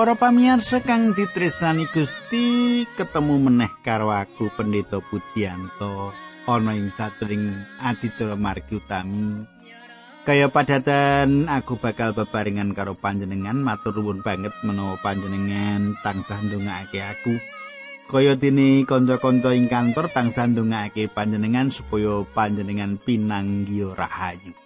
Para pamirsa kang ditresnani Gusti, ketemu meneh karo aku Pendeta Pujianto ana ing satring adicara margi utami. Kaya padatan aku bakal bebarengan karo panjenengan matur nuwun banget menawa panjenengan tansah ndongaake aku. Kaya dene kanca-kanca ing kantor tansah ndongaake panjenengan supaya panjenengan pinanggih rahayu.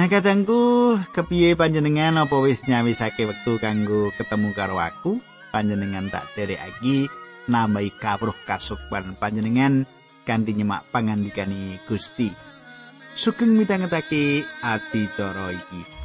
Nah kadangku kepiye panjenengan? Apa wis nyawisake wektu kanggo ketemu karo aku? Panjenengan tak derekake nambahi kawruh kasukman panjenengan kanthi nyemak pangandikani Gusti. Sugeng midhangetake ati iki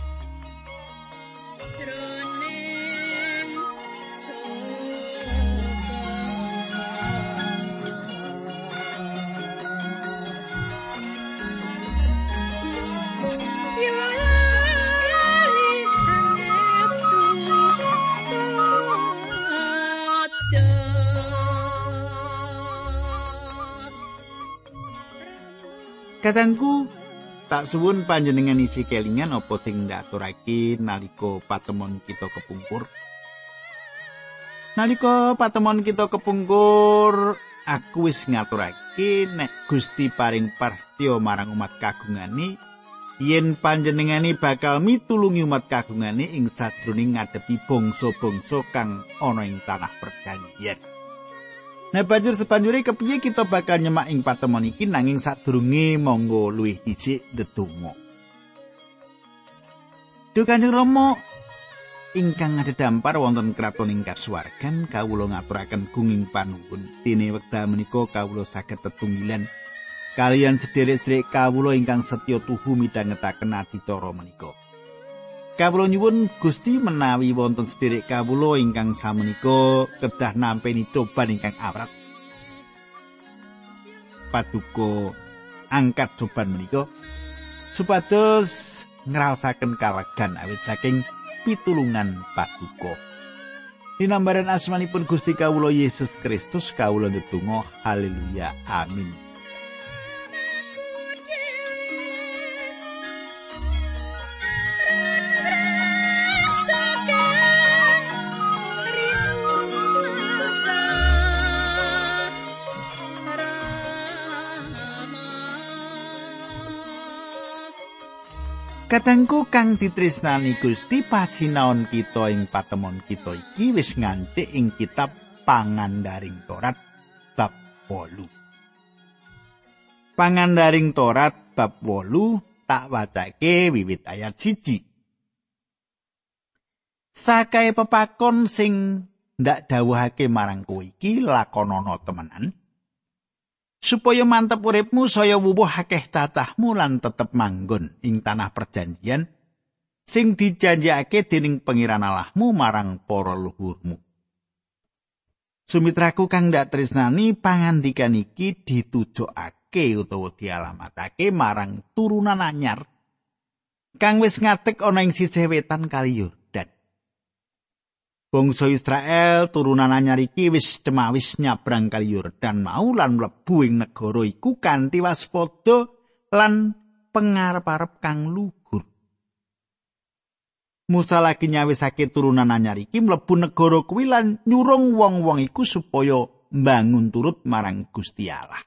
Kadangku tak suwun panjenengan isi kelingan apa sing ndaturake nalika patemon kita kepungkur. Nalika patemon kita kepungkur, aku wis ngaturake nek Gusti paring pastya marang umat kagungane yen panjenengane bakal mitulungi umat kagungane ing sajroning ngadepi bangsa-bangsa kang ana ing tanah perjanjian. Nah banjur sebanjuri kepiye kita bakal nyemak ing patemon iki nanging sadurunge monggo luwih dhisik ndedonga. Duh Kanjeng Rama ingkang dampar wonten kraton ing kasuwargan kawula ngaturaken gunging panuwun dene wekdal menika kawula saged tetunggilan kalian sederek-sederek kawula ingkang setya tuhu midhangetaken adicara menika. Kawula nyuwun Gusti menawi wonten sedherek kawula ingkang samenika kedah nampi coban ingkang awrat. Paduka angkat coban menika supados ngraosaken kalegan awit saking pitulungan paduka. Dinambaran asmanipun Gusti kawula Yesus Kristus kawula ndedonga haleluya amin. Katengku kang ditresnani Gusti pasinaon kita ing patemon kita iki wis nganti ing kitab Pangandaring Torat bab 8. Pangandaring Torat bab 8 tak wacake wiwit ayat siji. Sakae pepakon sing ndak dawuhake marang kowe iki lakonana temenan. Supaya mantep uripmu saya wuwuh akeh cacahmu lan tetep manggon. Ing tanah perjanjian sing dijanjake dening pangeran Allahmu marang para luhurmu. Sumitraku kang ndak tresnani pangandikan iki ditujokake utawa dialamatake marang turunan anyar. Kang wis ngadeg ana ing sisih wetan kali Bangsa Israel turunan anyar iki wis cemawis nyabrang kali Yordan mau lan mlebu ing negara iku kanthi waspada lan pengarep-arep kang luhur. Musa lagi nyawisake turunan anyar iki mlebu negara kuwi lan nyurung wong-wong iku supaya mbangun turut marang Gusti Allah.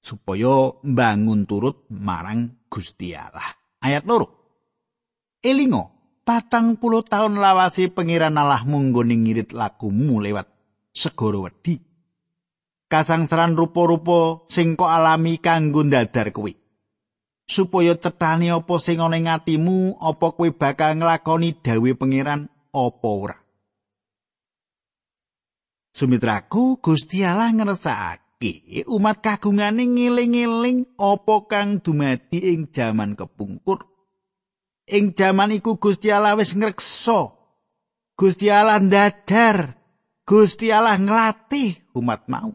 Supaya mbangun turut marang Gusti Allah. Ayat loro. Elingo patang puluh tahun lawasi pengiran Allah munggo ngirit lakumu lewat segoro wedi. Kasangsaran rupa-rupa sing kok alami kanggo ndadar kuwi. Supaya cetane apa sing ana ing atimu, apa kowe bakal nglakoni dawe pengiran apa ora. Sumitraku Gusti Allah ngersakake umat kagungane ngiling-iling apa kang dumadi ing jaman kepungkur ing jaman iku Gusti Allah wis ngreksa Gusti Allah ndadar Gusti Allah nglatih umat mau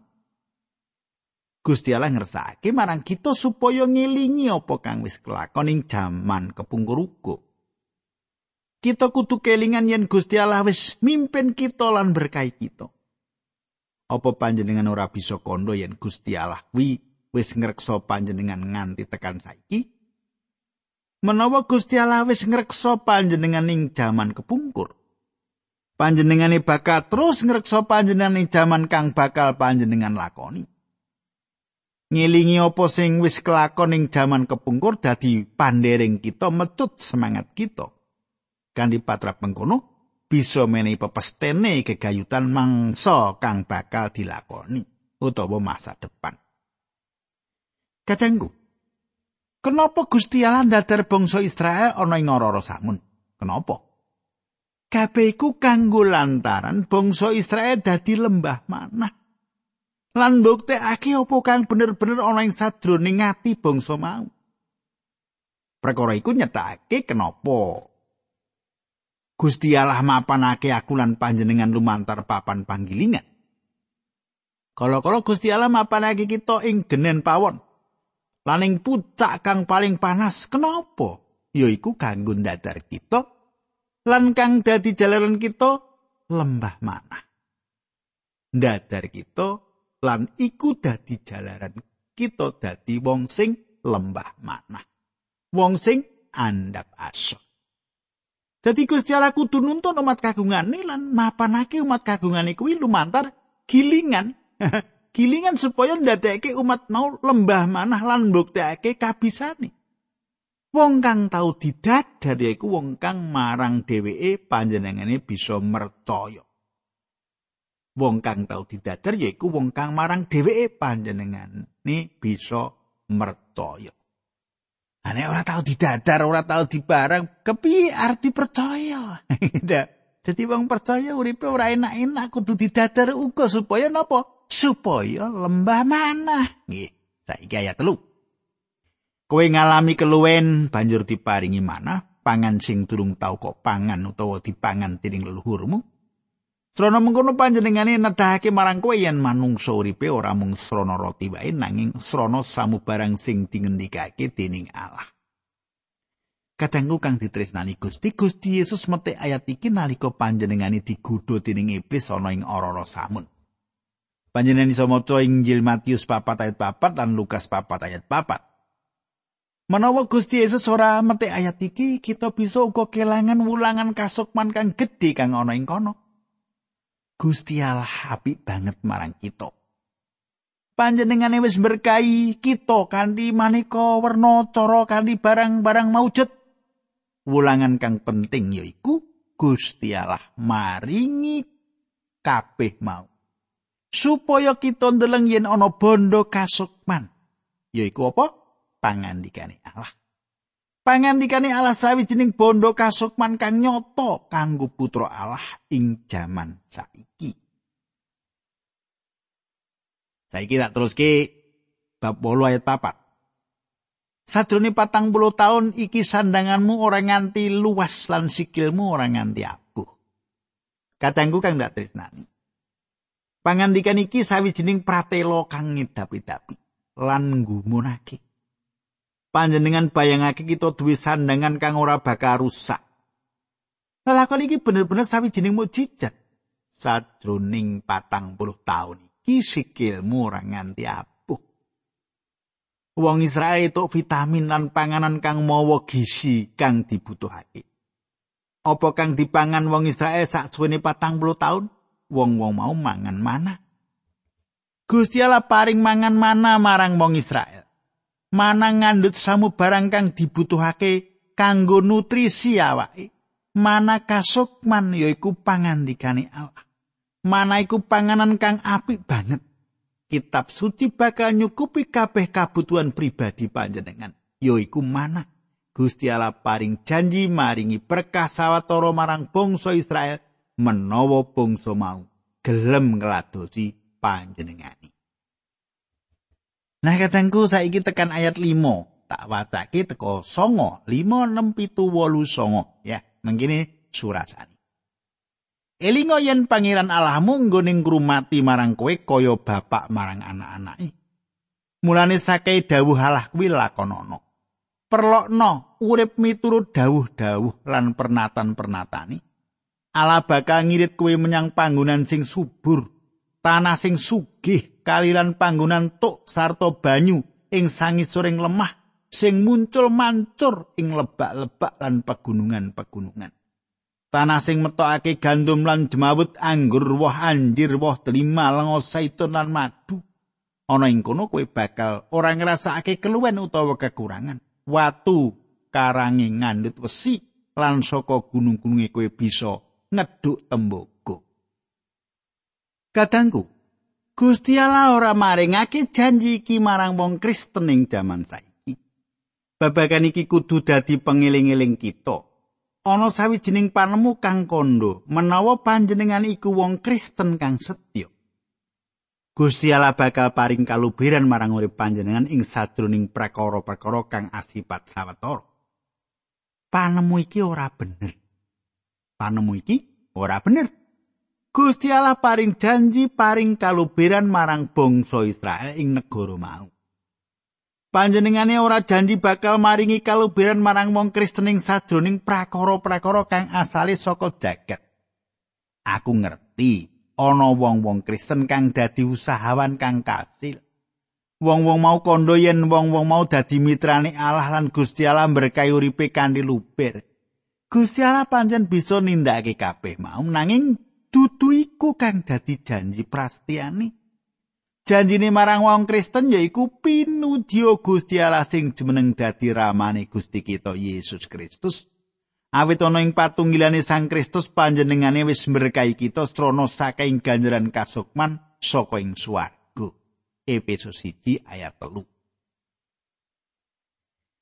Gusti Allah ngersake marang kita supaya ngelingi apa kang wis kelakon ing jaman kepungkur uga Kita kudu kelingan yen Gusti Allah wis mimpin kita lan berkahi kita. Apa panjenengan ora bisa kondo yen Gusti Allah wi wis ngreksa panjenengan nganti tekan saiki? Menawa Gusti Allah wis ngreksa panjenengan ing jaman kepungkur. Panjenengane bakal terus ngreksa panjenengan ing jaman kang bakal panjenengan lakoni. Ngelingi apa sing wis kelakon ing jaman kepungkur dadi pandering kita mecut semangat kita. Kanthi patrap mengkono bisa menehi pepestene kegayutan mangsa kang bakal dilakoni utawa masa depan. Katengku, kenapa Gusti Allah ndadar bangsa Israel ana ing ora samun? Kenapa? Kabeh iku kanggo lantaran bangsa Israel dadi lembah manah. Lan mbuktekake apa kang bener-bener ana ing sadroning ati bangsa mau. Perkara iku nyetakake kenapa Gusti Allah mapanake aku lan panjenengan lumantar papan panggilingan. Kalau-kalau Gusti Allah mapanake kita ing genen pawon. Laning pucak kang paling panas kenapa? Yaiku kanggo dadar kita lan kang dadi jalaran kita lembah mana. Dadar kita lan iku dadi jalaran kita dadi wong sing lembah mana. Wong sing andap aso. Dadi Gusti Allah kudu nuntun umat kagungane lan mapanake umat kagungane kuwi lumantar gilingan. gilingan supaya ndadekake umat mau lembah manah lan mbuktekake kabisane. Wong kang tau didadar yaiku wong kang marang dheweke panjenengane bisa mercaya. Wong kang tau didadar yaiku wong kang marang dheweke panjenengane bisa mercaya. Ane ora tau didadar, ora tau dibarang, kepi arti percaya. Dadi wong percaya uripe ora enak-enak kudu didadar uga supaya napa? Supaya lembah manah. Nggih, saiki ayat 3. Kowe ngalami keluwen banjur diparingi manah, pangan sing durung tau kok pangan utawa dipangan dening leluhurmu. Srana mengkono panjenengane nedahake marang kowe yen manungsa uripe ora mung srana roti wae nanging srana samubarang sing dingendikake dening Allah. Kadangku kang ditresnani Gusti Gusti Yesus metek ayat iki nalika panjenengane digodha dening iblis ana ing ora samun. Panjenengan iso maca Injil Matius 4 ayat 4 dan Lukas 4 ayat 4. Menawa Gusti Yesus ora metik ayat iki, kita bisa uga kelangan wulangan kasukman kang gedhe kang ana ing kono. Gusti Allah apik banget marang kita. Panjenengane wis berkahi kita kanthi maneka werna cara kanthi barang-barang maujud. Wulangan kang penting yaiku Gusti Allah maringi kabeh mau supaya kita ndeleng yen ana bondo kasukman. Yaiku apa? Pangandikane Allah. Pangandikane Allah sawijining bondo kasukman kang nyoto kanggo putra Allah ing jaman saiki. Saiki tak teruske bab 8 ayat 4 Sadrone patang puluh tahun iki sandanganmu ora nganti luas lan sikilmu ora nganti abuh. Katanggu kang dak tresnani. Pangandikan iki sawijining pratela kang ngidapi-dapi lan nggumunake. Panjenengan bayangake kita duwe sandangan kang ora bakal rusak. Lelakon iki bener-bener sawijining mukjizat. Sajroning patang puluh tahun iki sikilmu ora nganti abuh. Wong Israel itu vitamin lan panganan kang mawa gizi kang dibutuhake. Apa kang dipangan wong Israel sak suwene patang puluh tahun? Wong-wong mau mangan mana. Gusti Allah paring mangan mana marang wong Israel. Mana ngandut samu barang kang dibutuhake kanggo nutrisi awake. Mana kasukman yaiku pangandikane Allah. Mana iku panganan kang apik banget. Kitab suci bakal nyukupi kabeh kabutuhan pribadi panjenengan. Yaiku mana Gusti Allah paring janji maringi berkah sawetara marang bangsa Israel menawa bangsa mau gelem ngladosi panjenengani. Nah katangku saiki tekan ayat 5 tak wacake teko songo 5 6 7 8 ya mangkene surasani. Elingo yen pangeran Allahmu nggone ngrumati marang kowe kaya bapak marang anak-anake. Mulane sakai dawuh Allah kuwi lakonono. Perlokno urip miturut dawuh-dawuh lan pernatan-pernatani. Allah bakal ngirit kuwi menyang panggonan sing subur, tanah sing sugih, kalilan panggonan tuk sarta banyu ing sangisoring lemah sing muncul mancur ing lebak-lebak lan pegunungan-pegunungan. Tanah sing metokake gandum lan jemawut anggur woh anjir woh delima lengo saitun lan madu. Ana ing kono kowe bakal ora ngrasakake keluwen utawa kekurangan. Watu karange ngandut wesi lan saka gunung-gununge kowe bisa ngeduk tembogo. Kadangku, Gusti Allah ora maringake janji iki marang wong Kristen ing jaman saiki. Babagan iki kudu dadi pengiling-eling kita. Ana sawijining panemu kang kondo menawa panjenengan iku wong Kristen kang setya. Gusti Allah bakal paring kalubiran marang urip panjenengan ing sadroning prakara-prakara kang asipat sawetara. Panemu iki ora bener. Panemu iki ora bener. Gusti Allah paring janji paring kalubiran marang bangsa Israel ing negara mau. Panjenengane ora janji bakal maringi kalubiran marang wong Kristen ing sadroning prakara-prakara kang asale saka jagat. Aku ngerti ana wong-wong Kristen kang dadi usahawan kang kasil. Wong-wong mau kondo yen wong-wong mau dadi mitrane Allah lan Gusti Allah berkahi uripe kanthi luber. Gusti Allah pancen bisa nindakake kabeh mau nanging dudu iku kang dadi janji prastiani. Janjine marang wong Kristen yaiku pinudya Gusti Allah sing jumeneng dadi ramane Gusti kita Yesus Kristus. Awit ana ing patunggilane Sang Kristus panjenengane wis berkahi kita srana saking ganjaran kasukman saka ing swarga. Efesus 1 ayat 3.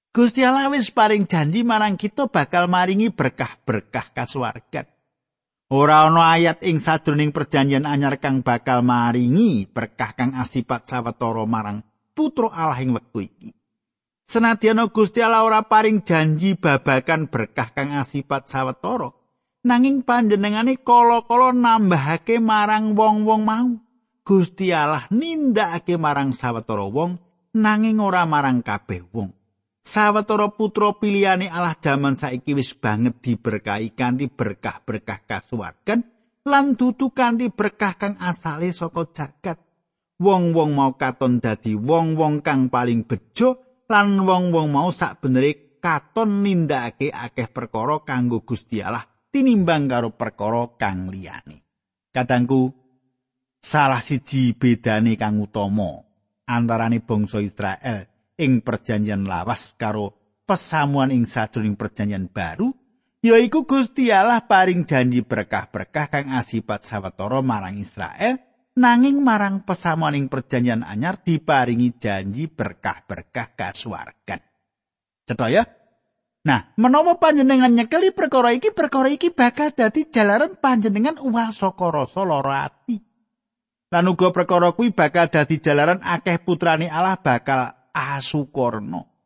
Gusti Allah wis paring janji marang kita bakal maringi berkah-berkah kasuwargan. Ora ana ayat ing sadroning perjanjian anyar kang bakal maringi berkah kang asipat sawetara marang putra Allah ing wektu iki. Senadyan Gusti Allah ora paring janji babakan berkah kang asipat sawetara, nanging panjenengane kala-kala nambahake marang wong-wong mau. Gusti Allah nindakake marang sawetara wong nanging ora marang kabeh wong. Sawetara putra pilihane Allah jaman saiki wis banget diberkahi kanthi berkah-berkah kasuwargan lan dudu kanthi berkah kang asale saka jagat. Wong-wong mau katon dadi wong-wong kang paling bejo lan wong-wong mau sak benere katon nindakake akeh perkara kanggo Gusti Allah tinimbang karo perkara kang liyane. Kadangku salah siji bedane kang utama antarane bangsa Israel ing perjanjian lawas karo pesamuan ing sadurung perjanjian baru yaiku Gusti Allah paring janji berkah-berkah kang asipat sawetara marang Israel nanging marang pesamuan ing perjanjian anyar diparingi janji berkah-berkah kasuwargan. Cetha ya? Nah, menawa panjenengan nyekeli perkara iki, perkara iki bakal dadi jalaran panjenengan uwal saka rasa lara ati. Lan uga perkara kuwi bakal dadi jalaran akeh putrane Allah bakal asukorno.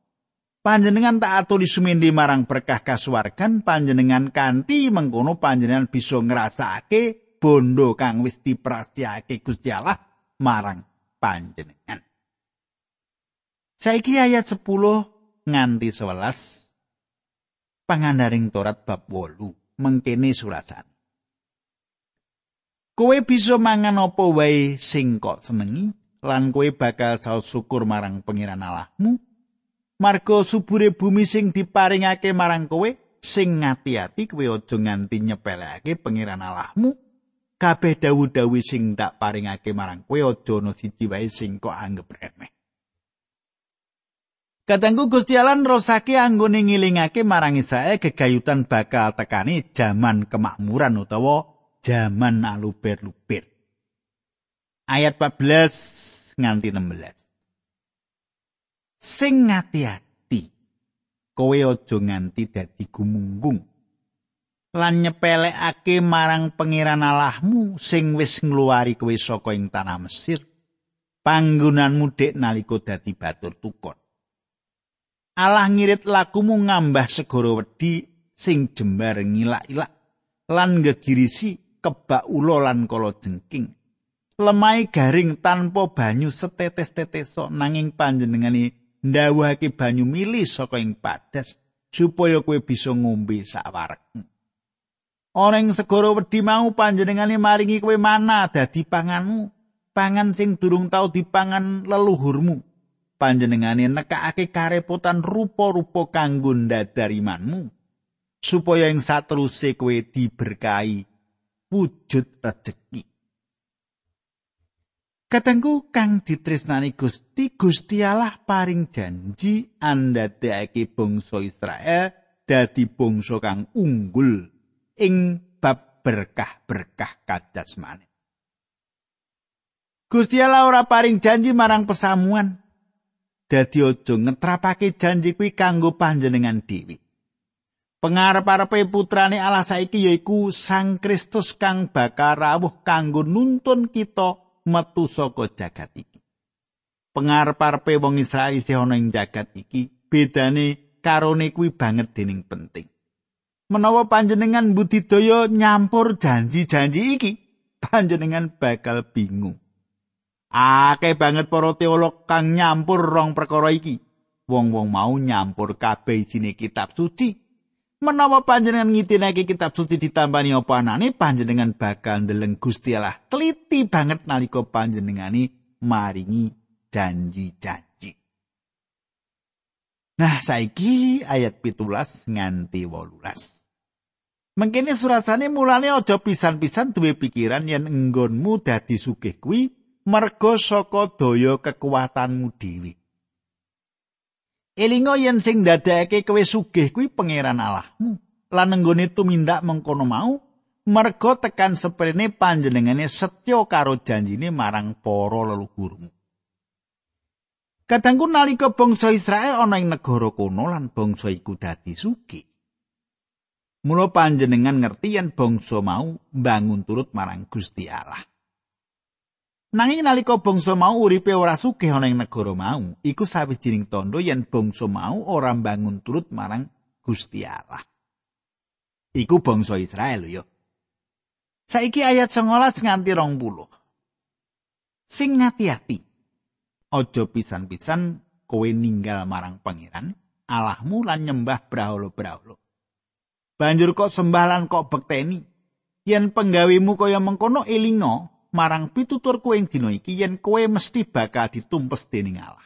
Panjenengan tak aturi sumindi marang berkah kasuwargan panjenengan kanthi mengkono panjenengan bisa ngrasakake bondo kang wis diprastiake Gusti Allah marang panjenengan. Saiki ayat 10 nganti 11 pangandaring Torat bab 8 mengkene surasan. Kowe bisa mangan apa wae sing kok senengi lan kowe bakal saos syukur marang pangeran Allahmu. Marga subure bumi sing diparingake marang kowe sing ngati-ati kowe aja nganti nyepelekake pangeran Allahmu. Kabeh dawuh-dawuh sing tak paringake marang kowe aja ana siji wae sing kok anggap remeh. Katanggu Gusti Allah nrosake anggone ngilingake marang Israel gegayutan bakal tekani jaman kemakmuran utawa jaman aluber-luber. Ayat 14 nganti 16. Sing ngati-ati kowe aja nganti dadi gumunggung. Lan nyepelekake marang pangeran Allahmu sing wis ngluwari kowe saka ing tanah Mesir panggonanmu dek nalika dadi batur tukon. Allah ngirit lakumu ngambah segara wedi sing jembar ngilak-ilak lan gegirisi kebak ula lan kala jengking lemai garing tanpa banyu setetes-tetes nanging panjenengane ndawuhake banyu mili saka ing padas supaya kowe bisa ngombe sawarek. Ana ing segara wedi mau panjenengane maringi kowe mana dadi panganmu, pangan sing durung tau dipangan leluhurmu. panjenengane nekakake karepotan rupa-rupa kanggo ndadarimanmu supaya ing sateruse kowe diberkahi wujud rejeki. Katengku kang ditresnani Gusti Gusti Allah paring janji andadekake bangsa Israel dadi bangsa kang unggul ing bab berkah-berkah kajasmane. Gusti Allah ora paring janji marang pesamuan. Dadi aja ngetrapake janji kuwi kanggo panjenengan dhewe. Pengarep-arepe putrane Allah saiki yaiku Sang Kristus kang bakal rawuh kanggo nuntun kita metu saka jagat iki. Pengarep-arepe wong Israel isih ana ing jagat iki, bedane karone kuwi banget dening penting. Menawa panjenengan budidaya nyampur janji-janji iki, panjenengan bakal bingung. Akeh banget para teolog kang nyampur rong perkara iki. Wong-wong mau nyampur kabeh isine kitab suci, menawa panjenengan ngitinake kitab suci ditambani apa anane panjenengan bakal ndeleng Gusti Allah teliti banget nalika panjenengani maringi janji-janji. Nah, saiki ayat pitulas nganti wolulas. Mengkini surasane mulane aja pisan-pisan duwe pikiran yen enggonmu dadi sugih kuwi merga saka daya kekuatanmu dhewe. Elinga yen sing ndadekake kowe sugih kuwi pangeran Allahmu. Lan nenggone tumindak mengkono mau, merga tekan seprene panjenengane setya karo janjine marang para leluhurmu. Kadangku nalika bangsa Israel ana ing negara kono lan bangsa iku dadi sugih. Mula panjenengan ngerti yen bangsa mau bangun turut marang Gusti Allah. Nanging nalika bangsa mau uripe ora sugih ana ing negara mau, iku sawijining tandha yen bangsa mau ora mbangun turut marang Gusti Allah. Iku bangsa Israel yo. Saiki ayat 19 nganti 20. Sing ngati-ati. Aja pisan-pisan kowe ninggal marang pangeran Allahmu lan nyembah brahala-brahala. Banjur kok sembah lan kok bekteni. Yen penggawimu kaya mengkono elinga, marang pitutur kowe ing dina iki yen kowe mesti bakal ditumpes dening Allah.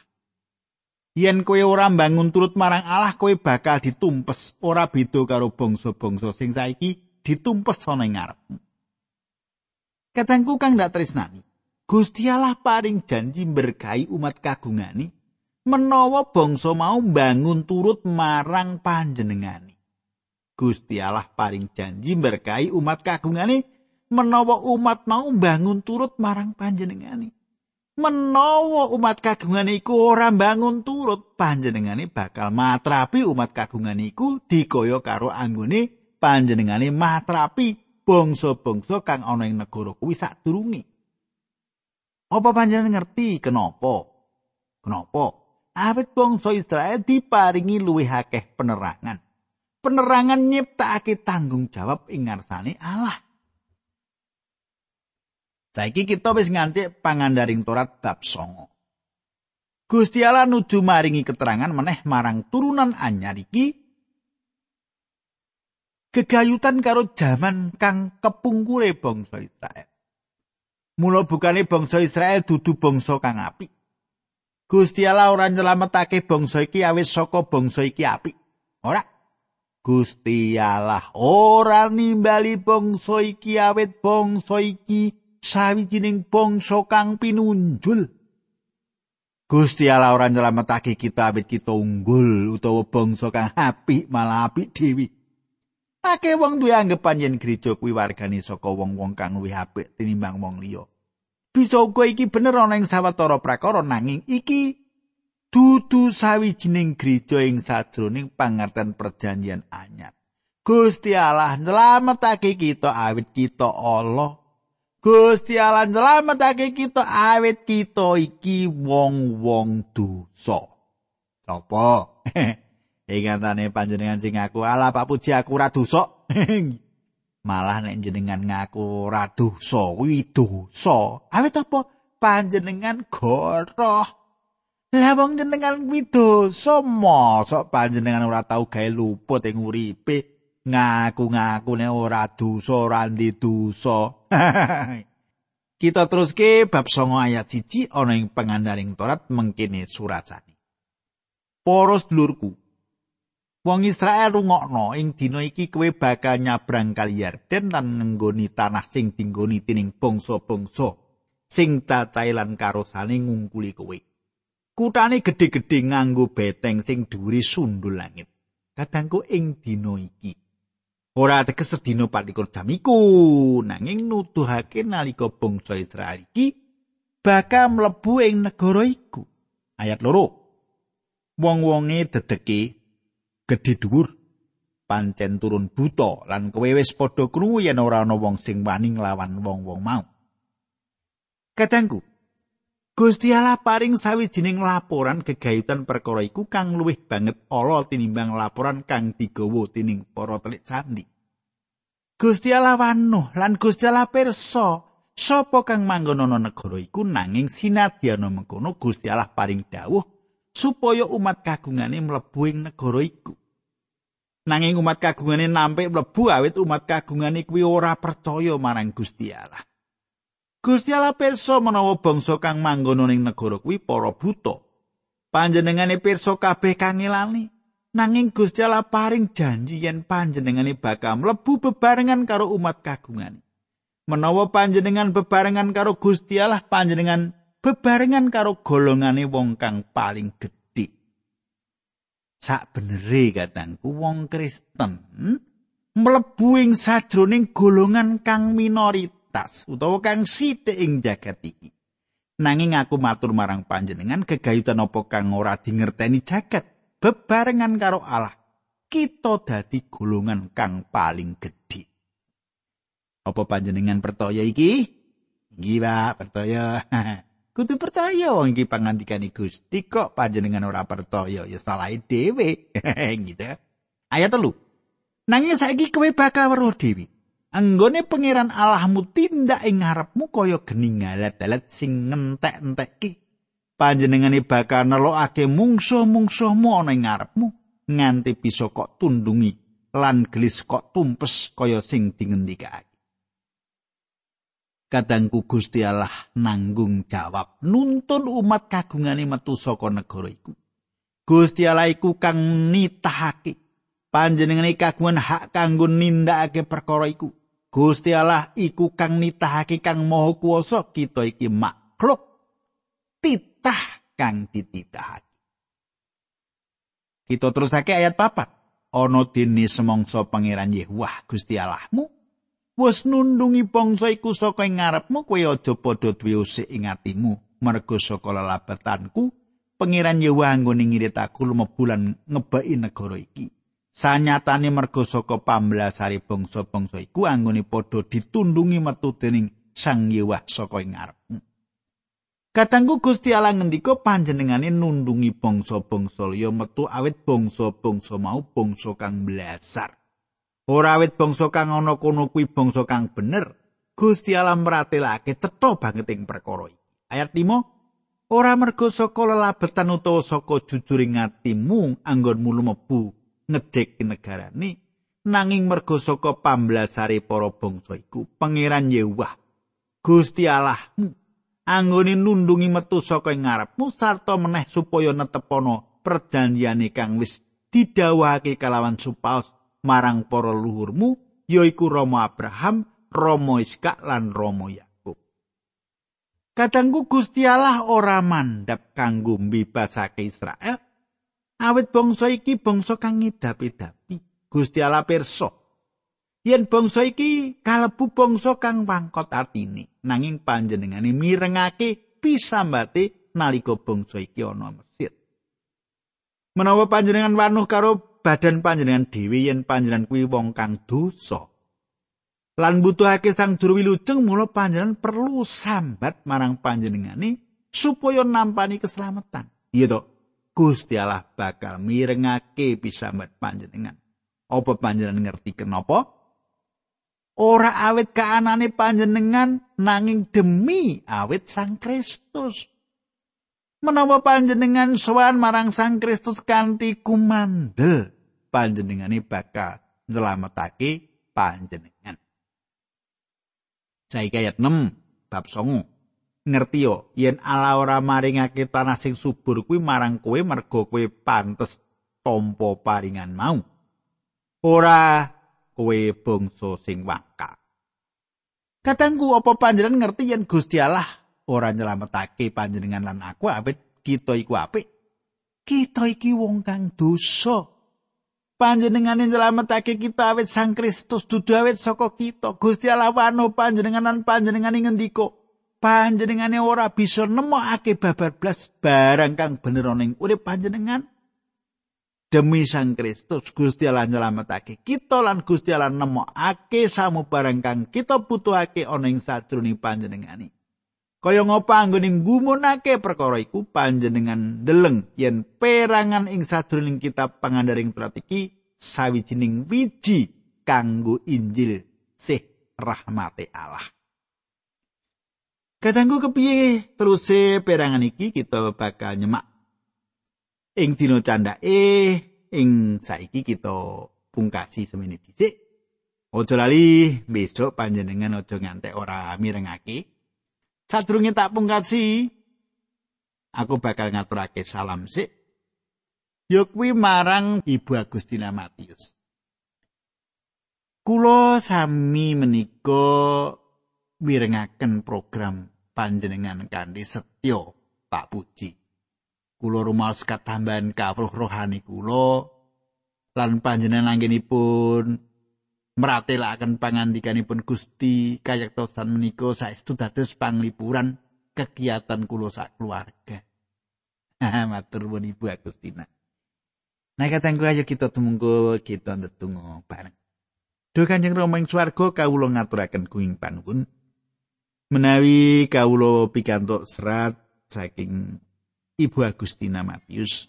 Yen kowe ora mbangun turut marang Allah, kowe bakal ditumpes ora beda karo bangsa-bangsa sing saiki ditumpes ana ing ngarepmu. Katengku kang ndak tresnani, Gusti Allah paring janji berkahi umat kagungani menawa bangsa mau mbangun turut marang panjenengani. Gusti Allah paring janji berkahi umat kagungani menawa umat mau bangun turut marang panjenengane. Menawa umat kagungan iku ora bangun turut, panjenengane bakal matrapi umat kagungan iku dikaya karo anggone panjenengane matrapi bangsa-bangsa kang ana ing negara kuwi sadurunge. Apa panjenengan ngerti kenapa? Kenapa? Awit bangsa Israel diparingi luwih akeh penerangan. Penerangan nyiptakake tanggung jawab ing ngarsane Allah. Saiki kita wis nganti pangandaring Torat bab 9. Gusti Allah nuju maringi keterangan meneh marang turunan anyar iki gegayutan karo jaman kang kepungkure bangsa Israel. Mula bukane bangsa Israel dudu bangsa kang apik. Gusti Allah ora nyelametake bangsa iki awis saka bangsa iki apik. Ora. Gusti Allah ora nimbali bangsa iki awit bangsa iki sawijining bangsa kang pinunjul. Gusti Allah ora nyelametake kita awit kita unggul utawa bangsa kang apik malah apik dhewe. Akeh wong duwe anggapan yen gereja kuwi wargane saka wong-wong kang luwih apik tinimbang wong liya. Bisa uga iki bener ana ing sawetara prakara nanging iki dudu sawijining gereja ing sajroning pangerten perjanjian anyar. Gusti Allah nyelametake kita awit kita Allah Gusti Allah nyelametake kita awit kita iki wong-wong dosa. Sapa? Ingantane panjenengan sing ngaku Allah Pak Puji aku ora dosa. Malah nek jenengan ngaku ora dosa kuwi dosa. Awit apa? Panjenengan goroh. Lah wong jenengan kuwi dosa mosok panjenengan ora tau gawe luput ing uripe. Ngaku-ngaku nek ora dosa ora dosa. Kita teruske bab 9 ayat 1 ana ing pangandaring Torat mengkene surasane. Para sedulurku, wong Israel rungokno ing dina iki kowe bakal nyabrang kali Yarden lan ngenggoni tanah sing dinggoni tining bangsa-bangsa sing cacahe lan karosane ngungkuli kowe. Kutane gedhe-gedhe nganggo beteng sing dhuwure sundul langit. Kadangku ing dina iki Ora ateges sedina patikur jam iku, nanging nuduhake nalika bangsa Israel iki bakal mlebu ing negara iku. Ayat loro. Wong-wonge dedeke gedhe dhuwur pancen turun buta lan kowe wis padha krungu yen ora ana wong sing wani nglawan wong-wong mau. Katangku, Gusti Allah paring sawijining laporan gegayutan perkara iku kang luwih banget ala tinimbang laporan kang digawa tining para telik candi. Gusti Allah wanuh lan Gusti Allah pirsa sapa kang manggon ana negara iku nanging sinadyana mengkono Gusti Allah paring dawuh supaya umat kagungane mlebu ing negara iku. Nanging umat kagungane nampik mlebu awit umat kagungane kuwi ora percaya marang Gusti Allah. Gusti Allah pirsa menawa bangsa kang manggon ning negara kuwi para buta. Panjenengane pirsa kabeh kang. Nanging Gusti Allah paring janji yen panjenengane bakal mlebu bebarengan karo umat kagungane. Menawa panjenengan bebarengan karo Gusti Allah, panjenengan bebarengan karo golongane wong kang paling gedhe. Sak benere katangku wong Kristen mlebu ing sajroning golongan kang minoritas tas utawa kang sithik ing jagat iki. Nanging aku matur marang panjenengan gegayutan apa kang ora dingerteni jagat bebarengan karo Allah. Kita dadi golongan kang paling gedhe. Apa panjenengan percaya iki? Nggih, Pak, percaya. Kudu percaya wong iki pangandikane Gusti kok panjenengan ora percaya ya salah dhewe. gitu. Ayat telu. Nanging saiki kowe bakal weruh dhewe. Anggone pangeran Allahmu tindak ing ngarepmu kaya geni ngalat-alat sing ngentek-entekke panjenengane bakal nelokake mungsuh-mungsuhmu ana ing ngarepmu nganti bisa kok tundungi lan gelis kok tumpes kaya sing dingendikake Kadangku Gusti Allah nanggung jawab nuntun umat kagungane metu saka negara iku. Gusti Allah iku kang nitahake panjenengane kagungan hak kanggo nindakake perkara iku. Gusti Allah iku kang nitahake kang maha kuwasa kita iki makhluk titah kang dititahake. Kita terusake ayat papat. Ana dene semangsa pangeran Yehuwah Gusti Allahmu wis nundungi bangsa iku saka ing ngarepmu kowe aja padha duwe usik ing atimu mergo saka lelabetanku pangeran Yehuwah nggone ngirit aku lumebulan ngebaki negara iki. Sanyatane merga saka pambelasari bangsa-bangsa iku anggone padha ditundungi metu dening Sang Yewah saka ing ngarepmu. Katanggu Gusti Allah ngendika panjenengane nundungi bangsa-bangsa liya metu awit bangsa-bangsa mau bangsa kang blasar. Ora awit bangsa kang ana kono kuwi bangsa kang bener. Gusti Allah meratelake cetha banget ing perkara iki. Ayat 5 Ora merga saka lelabetan utawa saka jujuring atimu anggonmu lumebu ngejek negarane nanging merga saka pamblasare para bangsa iku pangeran Yewah Gusti Allahmu anggone nundungi metu saka ngarepmu sarta meneh supaya netepono perjanjiane kang wis didhawuhake kalawan supaos marang para luhurmu yaiku Romo Abraham, Romo Iskak lan Romo Yakub. Kadangku Gusti Allah ora mandap kanggo mbebasake Israel Awit bangsa iki bangsa kang ngidapi-dapi. Gusti Allah pirsa. Yen bangsa iki kalebu bangsa kang pangkot artine, nanging panjenengane mirengake pisambate nalika bangsa iki ana Mesir. Menawa panjenengan wanuh karo badan panjenengan dhewe yen panjenengan kuwi wong kang dosa. Lan butuhake sang juru wilujeng mula panjenengan perlu sambat marang panjenengane supaya nampani keselamatan. Iya toh? Gusti Allah bakal mirengake pisamet panjenengan. Apa panjenengan ngerti kenapa? Ora awet kaanane panjenengan nanging demi awet Sang Kristus. Menawa panjenengan sowan marang Sang Kristus kanthi kumandel, panjenengane bakal nyelametake panjenengan. Saiki ayat 6. bab 9 ngertiyo yen Allah ora maringake tanah sing subur kuwi marang kowe merga kowe pantes tampa paringan mau. Ora kowe bangsa sing waka Katangku apa panjenengan ngerti yen Gusti Allah ora nyelametake panjenengan lan aku awit kita iku apik? Kita iki wong kang dosa. Panjenengane nyelametake kita awit Sang Kristus dudu awit saka kita. Gusti Allah wano panjenengan lan panjenengane ngendika panjenengane ora bisa nemokake babar blas barang kang bener ning urip panjenengan demi Sang Kristus Gusti Allah nyelametake kita lan Gusti Allah nemokake samu barang kang kita butuhake ana ing sajroning panjenengane Kaya ngapa anggoning gumunake perkara iku panjenengan deleng yen perangan ing sadroning kitab pangandaring turat iki sawijining wiji kanggo Injil sih rahmate Allah. Kadangku kepiye teruse perangan iki kita bakal nyemak ing dina candake ing saiki kita pungkasi semene dhisik. Ojo lali besok panjenengan ojo ngantek ora mirengake. Sadurunge tak pungkasi, aku bakal ngaturake salam sik. Ya kuwi marang Ibu Agustina Matius. Kulo sami menika mirengaken program panjenengan kanthi setya Pak Puji. Kulo rumaos katambahan kawruh rohani kulo lan panjenengan anggenipun meratelaken pangandikanipun Gusti kayektosan menika saestu dados panglipuran kegiatan kula sak keluarga. Matur nuwun Ibu Agustina. Nah katangku ayo kita tumungku kita ndedonga bareng. Duh Kanjeng Rama ing swarga kawula ngaturaken kuing panuwun. Menawi kawula pikantuk serat saking Ibu Agustina Matius.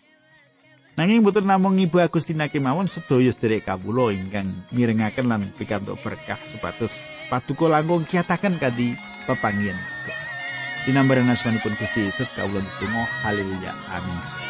Nanging mboten namung Ibu Agustina kemawon sedaya sedherek kawula ingkang mirengaken lan pikantuk berkah supados paduka langkung kiyataken kanthi pepanggihan. Dinambaran asmanipun Gusti Yesus kawula ndedonga haleluya amin.